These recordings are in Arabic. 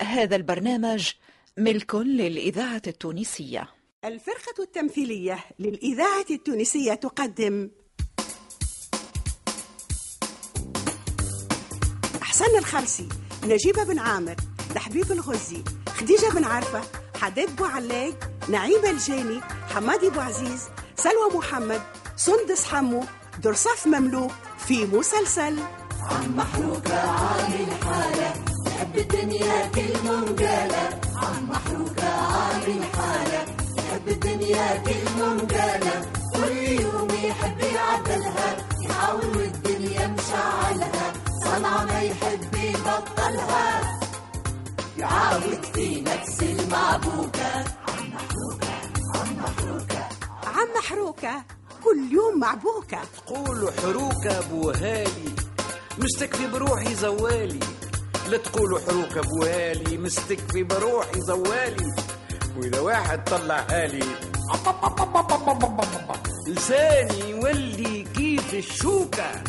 هذا البرنامج ملك للإذاعة التونسية. الفرقة التمثيلية للإذاعة التونسية تقدم. حسن الخرسي نجيب بن عامر لحبيب الغزي خديجة بن عرفة حداد بو علاق نعيمة الجاني حمادي بو عزيز سلوى محمد سندس حمو درصاف مملوك في مسلسل. عم محروقة عامل حالة الدنيا كل منقالة عم محروقة عامل حالة. نحب الدنيا كل منقالة كل يوم يحب يعدلها. يحاول والدنيا مشعلها صنعة ما يحب يبطلها. يعاود في نفس المعبوكة. عم محروقة عم محروقة عم محروكة كل يوم معبوكة. تقولوا حروكة بوهالي مستكفي بروحي زوالي. لا تقولوا حروكة بوهالي مستكفي بروحي زوالي. وإذا واحد طلع هالي لساني يولي كيف الشوكة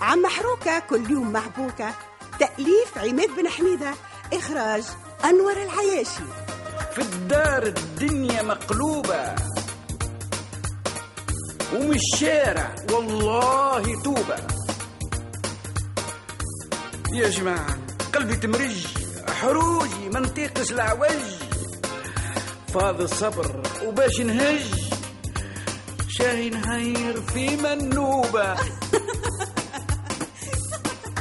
عم محروكة كل يوم محبوكة. تأليف عماد بن حميدة إخراج أنور العياشي. في الدار الدنيا مقلوبة. ومش شارع والله توبة. يا جماعة قلبي تمرج. حروجي ما نطيقش العوج فاض الصبر وباش نهج. شاهي نهير في منوبة.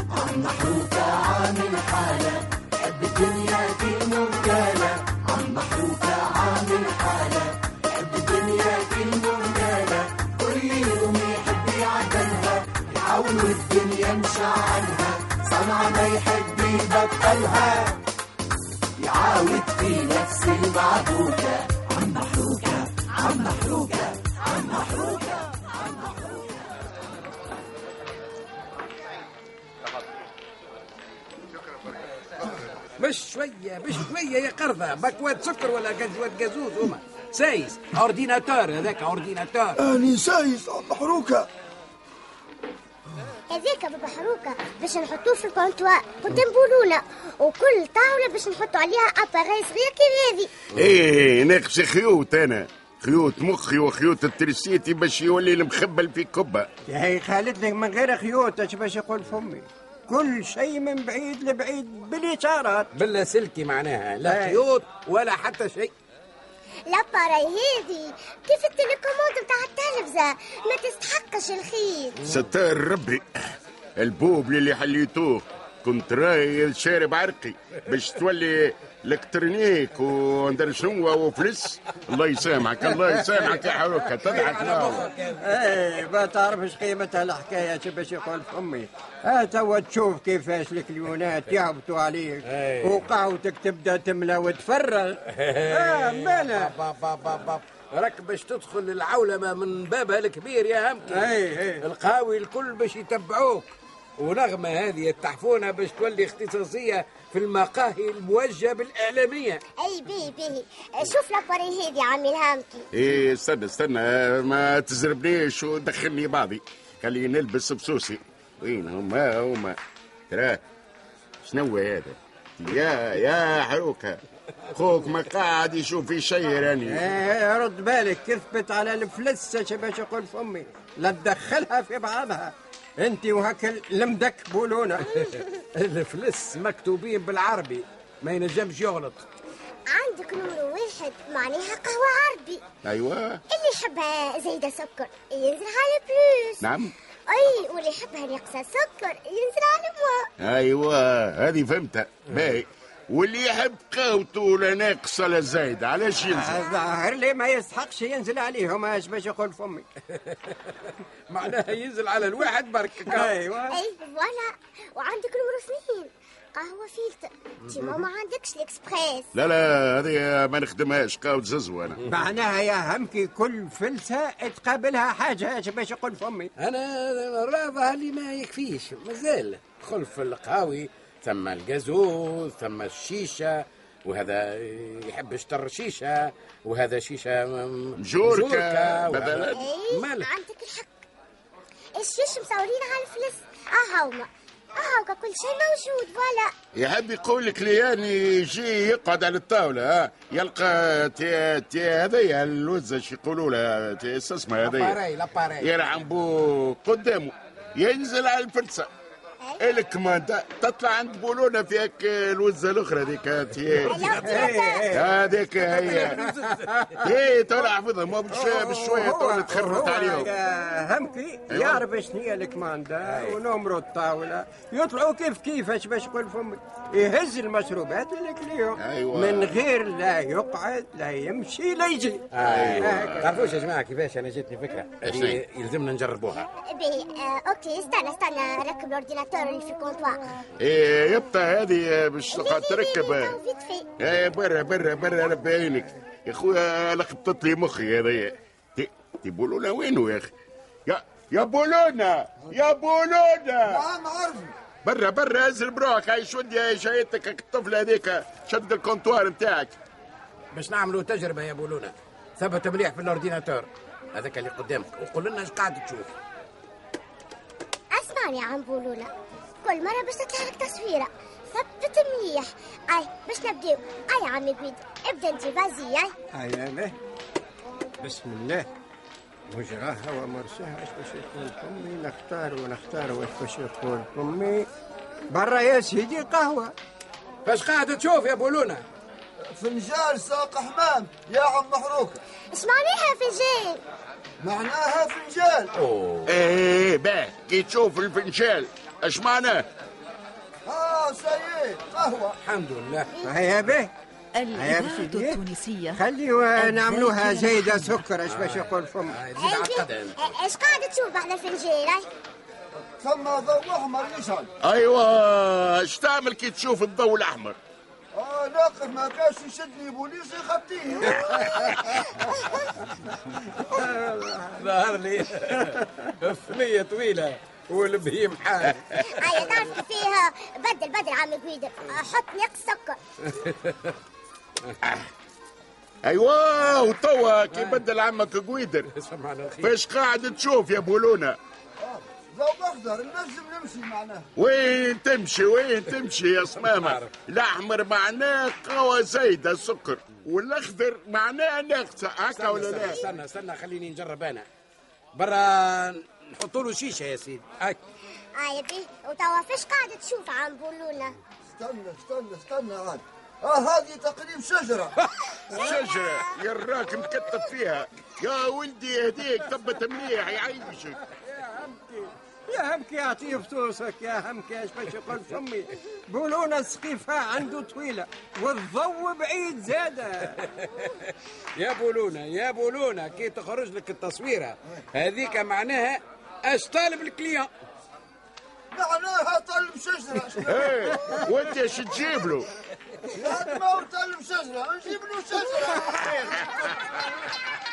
عم محروقة عامل حالة. حب الدنيا كل منقالة عم محروقة. ما يحب يبطلها. يعاود في نفس المعبوكة. عم محروقة عم محروقة عم محروقة مش شوية مش شوية يا قرضة بكوات سكر ولا قزوات جازوز هما سايس. أورديناتور هذاك أورديناتور. أني سايس محروكة. هذاك بحروكة باش نحطوه في الكونتوار قدام بولونة وكل طاولة باش نحطوا عليها appareil صغير كي هذي. إيه ناقص خيوط أنا. خيوط مخي وخيوط الترسيتي باش يولي المخبل في كبة يا هي خالد لك من غير خيوط اش باش يقول فمي؟ كل شيء من بعيد لبعيد بالإشارات بلا سلكي معناها. لا أي. خيوط ولا حتى شيء. l'appareil هذي كيف ال télécommande بتاع التلفزة؟ ما تستحقش الخيط ستار ربي. البوب اللي حليتوه. كنت راي شارب عرقي باش تولي الكترونيك وندر شنو وفلس الله يسامحك الله يسامحك يا حروكة تضحك إيه ما تعرفش قيمتها الحكاية اش باش يقول فمي توا تشوف كيفاش الكليونات يهبطوا عليك. أي. وقهوتك تبدأ تملى وتفرغ. آه مالا. راك باش تدخل العولمة من بابها الكبير يا همكي. اي اي القهاوي الكل باش يتبعوك. ونغمة هذه التحفونة باش تولي اختصاصية في المقاهي الموجهة بالإعلامية. أي بيه بيه شوف لاباراي هذي عامل هامكي إيه استنى استنى ما تزربنيش ودخلني بعضي. خليني نلبس بسوسي. وين هما؟ هما. ترى شنو هذا؟ يا يا حروكة. خوك ما قاعد يشوف في شيء راني. إيه رد بالك. كثبت على الفلس اش باش يقول فمي. لا تدخلها في بعضها. انت وهك لمدك بولونه الفلس مكتوبين بالعربي ما ينجمش يغلط. عندك نمرو واحد معناها قهوة عربي. أيوه. اللي يحبها زايدة سكر ينزل على بلوس نعم. أي واللي يحبها ناقصة سكر ينزل على موا أيوه هذه فهمتها. باهي. واللي يحب قهوته لا ناقصه لا زايده علاش ينزل؟ ظاهر لي ما يستحقش ينزل عليهم اش باش يقول فمي معناها ينزل على الواحد برك. أيوه. أي voilà. وعندك numéro اثنين قهوة فيلتر تيما ما عندكش الإكسبريس. لا لا هذه ما نخدمهاش. قهوة ززوة أنا. معناها يا همكي كل فلسة تقابلها حاجة اش باش يقول فمي؟ أنا راضى اللي ما يكفيش. مازال خلف القهاوي ثم الجازوز ثم الشيشة وهذا يحب يشتر شيشة وهذا مجوركة مجوركة، مثلاً. وهذا- اي مالك؟ عندك متصورين على الفلس. اهاوما اهاوكا كل شيء موجود فوالا. يحب يقول لك ليان يجي يقعد على الطاولة ها. يلقى تي تي هذيا الوزة شو يقولوا لها تي اسمها هذيا لاباري بو قدامه. ينزل على الفلسة الكماندا. تطلع عند بولونا في هيك الوزة الأخرى ذيك تي هذيك هي. هي. ترى حافظها ما بشوية تولي تخربط عليهم. يا همكي يعرف شنو هي الكماندا؟ ونمروا الطاولة. يطلعوا كيف كيفاش باش يقول فمي يهز المشروبات اللي كليهم أيوة. من غير لا يقعد لا يمشي لا يجي. أيوه. تعرفوش يا جماعة؟ كيفاش؟ أنا جاتني فكرة؟ يلزمنا نجربوها. بي آه أوكي استنى استنى ركب الاورديناتور اللي في الكونتوار إيه يبقى هذه باش تقعد تركب. إيه برا برا برا ربي عينك يا خويا لخبطت لي مخي هذايا تي بولونا وينو يا أخي؟ يا يا بولونا يا بولونا. نعم عرفي برا برا انزل بروحك. هاي شد يا شايتك الطفله هذيك. شد الكونتوار نتاعك. باش نعملوا تجربة يا بولونا. ثبت مليح في الأورديناتور. هذاك اللي قدامك. وقول لنا إيش قاعد تشوف. أسمعني يا عم بولونا. كل مرة باش تطلع لك تصويرة. ثبت مليح. أي باش نبداو أي يا عمي بيد ابدأ انت فازي أي. هيا له بسم الله. وجراها ومرساها إيش باش يقول فمي نختار ونختار واش باش يقول فمي برا يا سيدي قهوة. فاش قاعد تشوف يا بولونا؟ فنجان ساق حمام. يا عم محروكة اش معناها فنجان معناها فنجان إيه باه. كي تشوف الفنجال. اش معناه آه سيد قهوة. الحمد لله. هيا به الإذاعة. التونسية. خلي نعملوها زايدة سكر إيش باش يقول فم؟ آه، عقدها انت إيش قاعد تشوف بعد الفنجان اي ثم ضوء احمر يشعل أيوه اش تعمل كي تشوف الضوء الأحمر؟ آه ناقف ما كاش يشدني بوليس يخبطيه ظهر لي. فمية طويلة. والبهيم حار أي تعرف فيها. بدل بدل عم قويدر حط نقص سكر. أيوه وتوا كي بدل عمك قويدر. سمعنا الخير. فاش قاعد تشوف يا بولونا؟ ضوء اخضر نجم نمشي معناه وين تمشي وين تمشي يا صمامة؟ الأحمر معناه قوة زايدة سكر والأخضر معناه ناقصة هكا ولا لا؟ استنى استنى خليني نجرب أنا. برا نحطوا له شيشة يا سيدي. هاي. اي بيه وتوا فاش قاعد تشوف عم بولونا استنى استنى استنى عاد. آه هذه تقريب شجرة. شجرة. يا راك مكتب فيها. يا ولدي هديك ثبت مليح يعيشك يا همكي يا همكي يعطيه فلوسك يا همكي إيش باش يقول فمي بولونا السقيفة عنده طويلة. والضو بعيد زادة. يا بولونا يا بولونا كي تخرج لك التصويرة. هذيك معناها اش طالب الكليون معناها طلب شجرة شنو؟ إيه وأنت إيش تجيب له؟ يعني ما هو طلب شجرة نجيب له شجرة.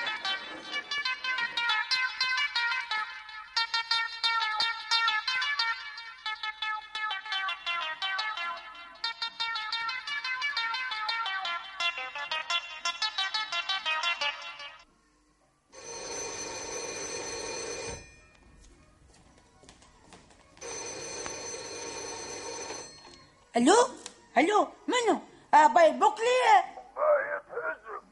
ألو ألو منو آه باي بوكلي يتهزك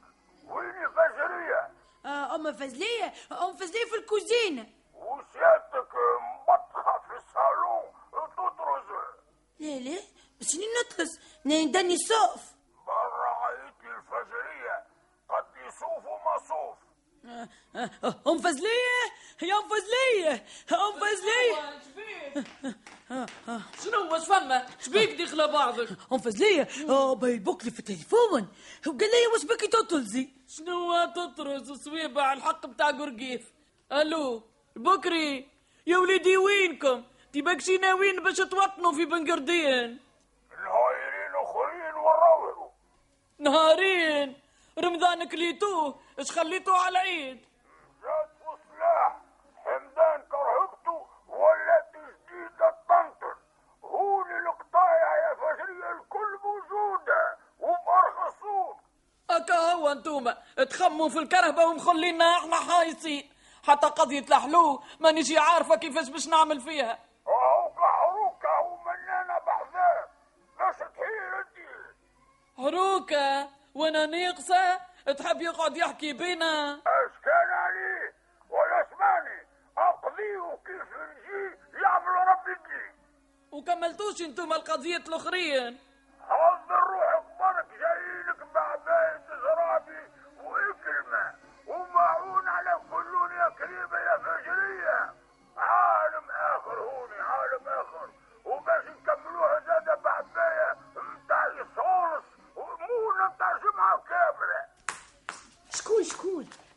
ويني فجرية آه ام فزليه ام فزليه في الكوزينه وسيادتك مطخة في الصالون تطرز ليه ليه بس ني نطلس ندني الصوف برا عيط لي الفجرية قد يصوف آه، آه، ام فزليه يا ام فزليه ام فزليه شنو واش فما؟ شبيك دخل بعضك. أم فزليه آه باي بوكلي في التليفون. وقال لي واش بكي تطلزي شنو تطرز؟ صويبة على الحق بتاع قرقيف. ألو بكري. يا وليدي وينكم؟ تبقشي ناويين باش توطنوا في بنقردين؟ الهايرين أخرين وراوروا نهارين. رمضان كليتوه إش خليتوه على العيد انتوما تخموا في الكرهبة ومخلينا إحنا حايصين. حتى قضية الحلو مانيش عارفة كيفاش باش نعمل فيها. هوكا حروكة ومنانا بحذاه باش انتي حروكة وأنا ناقصة تحب يقعد يحكي بينا. اش كان عليه ولا اسمعني. اقضيه كيف نجي يعمل ربي يجي. وكملتوش أنتم القضية الأخرين.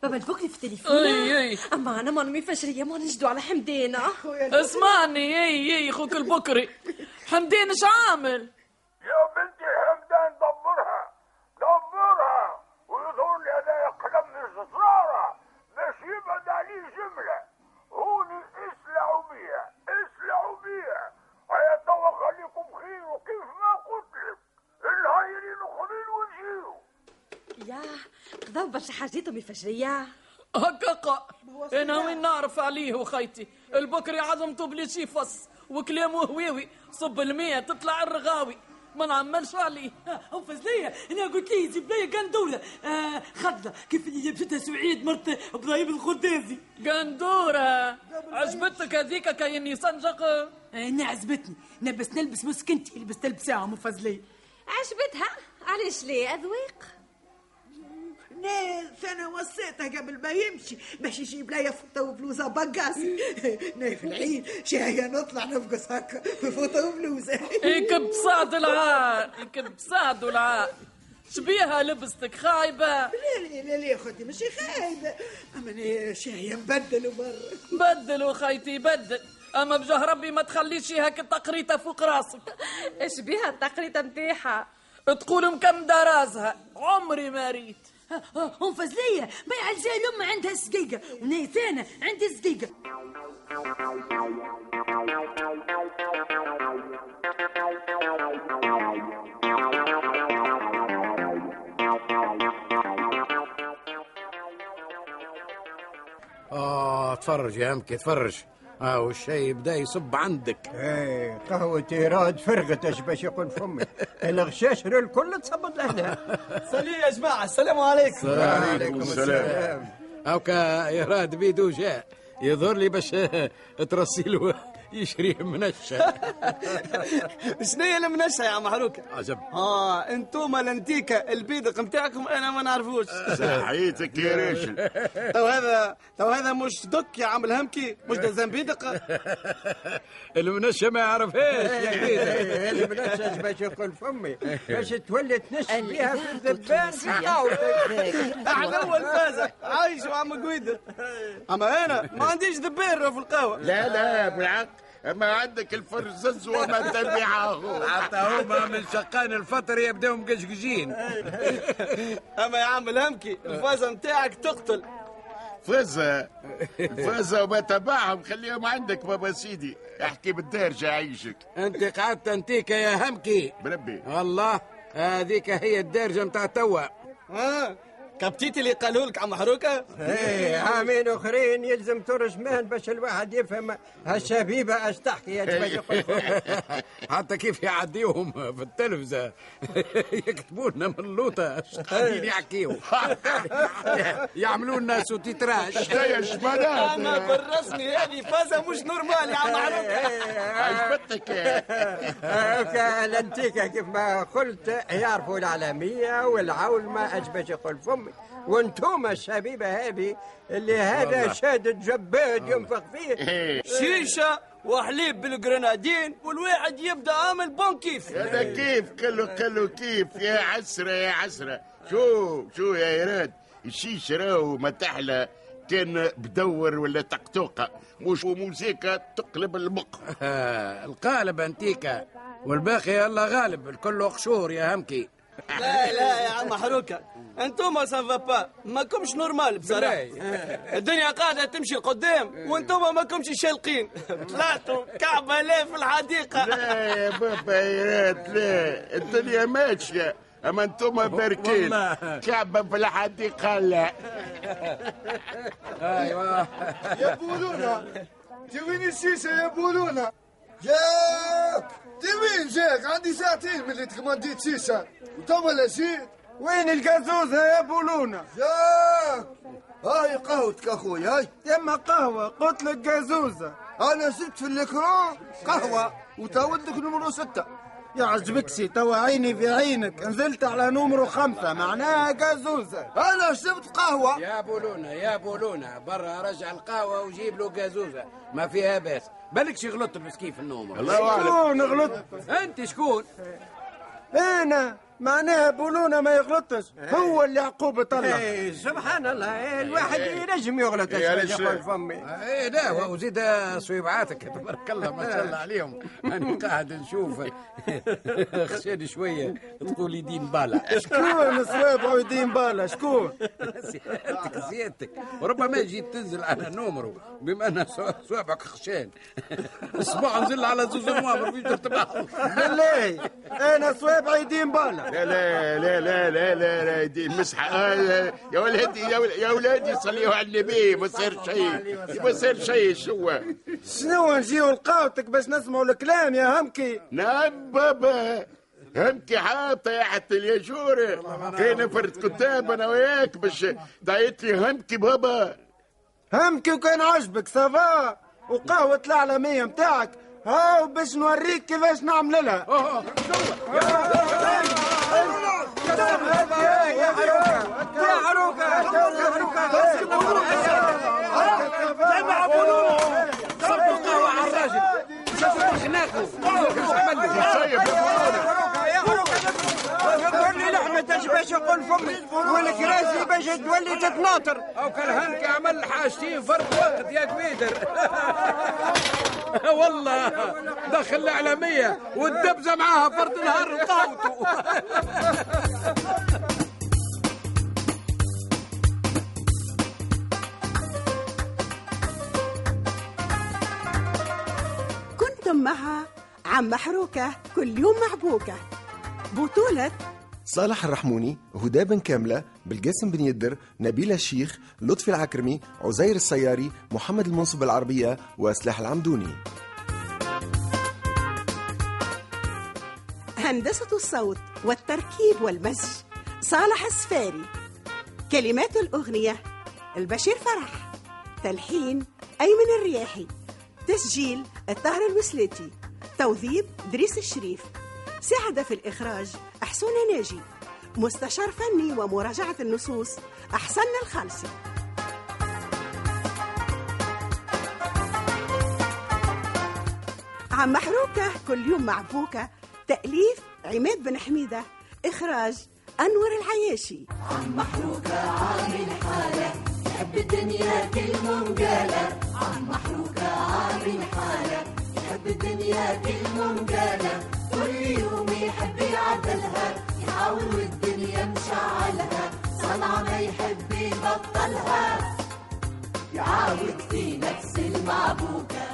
بابا البكري في التليفون. اي اي أما أنا ما نمي فجريه ما نجدو على حمدانه اسمعني اي اي خوك البكري. حمدين اش عامل يا بنتي حمدان دبرها دبرها ويظهر لي هذا قلم من الزرارة باش يبعد عليه جملة هوني اسلعوا بيها اسلعوا بيها هيا توا خليكم خير وكيف ما قلت لك الهايرين اخرين ونجيو يا قضاو برشا حاجات امي فجريه هكاقا أنا وين نعرف عليه وخيتي. البكري عظمته بليش يفص وكلامه هويوي. صب المية تطلع الرغاوي. ما نعملش عليه. ام فزلية. أنا قلت لي جيب لي قندولة. آه خضله كيف اللي جبتها سعيد مرت إبراهيم الخردازي قندورة. عجبتك هذيك كاين صنجق؟ آه أنا عجبتني. نبس نلبس مسكنتي لبس تلبسها ام فزلية. عجبتها؟ علاش ليه؟ أذواق؟ ناس أنا وصيته قبل ما يمشي. باش يجيب لي فوطه وبلوزة بقاسي نا في العيد شاية نطلع نفقس هكا. بفوطه وبلوزة. يكب صعد العار يكب صعد العار شبيها لبستك خايبة. لا لا لا لا خدي ماشي خايبة. أما أنا شاية نبدل مرة بدل وخيتي بدل. أما بجاه ربي ما تخليش هيك التقريطة فوق راسك. إيش بيها التقريطة نتاعها؟ تقول مكم درازها عمري ما ريت. ام فزلية. ما يعجل الام عندها سقيقه ونيت أنا عندي سقيقه آه تفرج يا أمك تفرج. آه والشاي بدا يصب عندك. إيه قهوة ايراد فرغت اش باش يقول فمي الغشاشر الكل تصبت لهنا سلي يا جماعة السلام عليكم. وعليكم السلام. هاكا يراد بيدو جاء. يظهر لي باش ترسيله يشريه منشا شنو هي المنشة يا عم حروكة؟ عجب. آه انتوما الانتيكا البيدق نتاعكم أنا ما نعرفوش. صحيتك يا راشد تو هذا تو هذا مش دك يا عم الهمكي؟ مش ده زنبيدق المنشا ما يعرفهاش. يا إيه، بيدك بنفسك باش يقول فمي باش تولي تنش بيها في الإذاعة الذبان التونسية إحنا اول فازة عايش وعم قويدة. أما أنا ما عنديش ذبير في القهوة. لا لا بالعكس ما عندك الفرزز وما تبعه. حتى هما من شقان الفطر يبداو مقشقشين أما يا عم الهمكي الفازة نتاعك تقتل. فزة فزة وما تبعهم خليهم عندك بابا سيدي. احكي بالدارجة عيشك أنت قعدت انتيكا يا همكي. بربي. الله هذيك هي الدارجه متاع توا. آه كبتيتي اللي قالوا لك عم حروكة؟ إيه عامين أخرين يلزم ترجمان باش الواحد يفهم. هالشبيبة اش تحكي يا باش يقول فمي. حتى كيف يعديوهم في التلفزة؟ يكتبوا لنا من اللوطة اش قاعدين يحكيوا. يعملوا لنا sous-titrage يا شمالات اما بالرسمي هذه فازة مش normal يا عم حروكة. عجبتك هكا الانتيكا كيف ما قلت يعرفوا العالمية والعولمة اش باش يقول فمي وأنتم الشبيبة هذه اللي هذا شادد جباد ينفخ فيه. شيشة وحليب بال grenadine والواحد يبدأ عامل bon كيف. هذا كيف كله كله كيف يا عسرة يا عسرة. شو شو يا يراد الشيشة راهو ما تحلى كان بدور ولا تقطوقة مش موسيقى تقلب المخ. آه، القالب أنتيكا والباقي الله غالب الكل قشور يا همكي. لا لا يا عم حروكة. أنتم سافا با. ما كمش normal بصراحة. الدنيا قاعدة تمشي قدام وأنتم ما كمش شالقين. طلعتوا كعبة لا في الحديقة. لا يا بابا يا لا. الدنيا ماشية. أما أنتم باركين. كعبة في الحديقة لا. أيوه. يا بولونا. توين الشيشة يا بولونا؟ جاك! توين جاك؟ عندي ساعتين من اللي تكمنديت شيشة وتو ولا جيت وين القازوزة يا بولونة جاك! هاي قهوتك أخوي هاي. يما قهوة قلت لك قازوزة أنا زدت في الاكران قهوة وتو عندك نمرو ستة. يعجبك شي توا عيني في عينك. نزلت على نمرو خمسة معناها قازوزة أنا شربت قهوة. يا بولونا يا بولونا برا رجع القهوة وجيب له قازوزة ما فيها باس بالك شي غلطت المسكين في النوم؟ الله اعلم شكون غلط أنت شكون؟ أنا. معناها بولونا ما يغلطش. هو اللي عقوبة الله إيه، سبحان الله. إيه، الواحد ينجم يغلط. يا فمي. إيه لا وزيد صويبعاتك. تبارك الله ما شاء الله عليهم. أنا قاعد نشوف. خشاني شوية. تقولي دين بالا. شكون صواب ويدين بالا؟ شكون؟ سيادتك سيادتك وربما جيت تنزل على نومرو. بما أن صوابعك خشان أسبوع نزل على زوز نوامر في بالله أنا صواب يدين بالا. لا لا لا لا لا لا, لا دي المسحة آه يا ولادي يا ول- يا ولادي صليوا على النبي ما صير شيء ما صير شيء شو شنو نجيو لقاوتك باش نسمعوا الكلام يا همكي نعم بابا همكي حاطة يا حتى اليجور كاين فرد كتاب أنا وياك باش دعيت لي همكي بابا همكي وكان عجبك سافا وقهوة العالمية متاعك هاو باش نوريك كيفاش نعمل لها باش يقول فمي والكراسي باش تولي تتناطر أو كان هانك عمل حاجتين فرق وقت يا كبيدر. والله. دخل الإعلامية والدبزة معاها فرد نهار وقاوته كنتم مع عم محروكة كل يوم محبوكة. بطولة صالح الرحموني هدى بن كاملة بالقاسم بن يدر نبيل الشيخ لطفي العكرمي عزير السياري محمد المنصب العربية وسلاح العمدوني. هندسة الصوت والتركيب والمزج صالح السفاري. كلمات الأغنية البشير فرح. تلحين أيمن الرياحي. تسجيل الطاهر الوسلاتي توظيف دريس الشريف. ساعد في الإخراج أحسن ناجي مستشار فني ومراجعة النصوص أحسن الخالصي. عم محروكة كل يوم معبوكة تأليف عماد بن حميدة. إخراج أنور العياشي. عم محروكة عامل حالة. يحب الدنيا كل منقالة عم محروكة عامل حالة. يحب الدنيا كل منقالة يوم يحب يعدلها يحاول والدنيا مشعلها صنعة ما يحب يبطلها. يعاود في نفس المعبوكة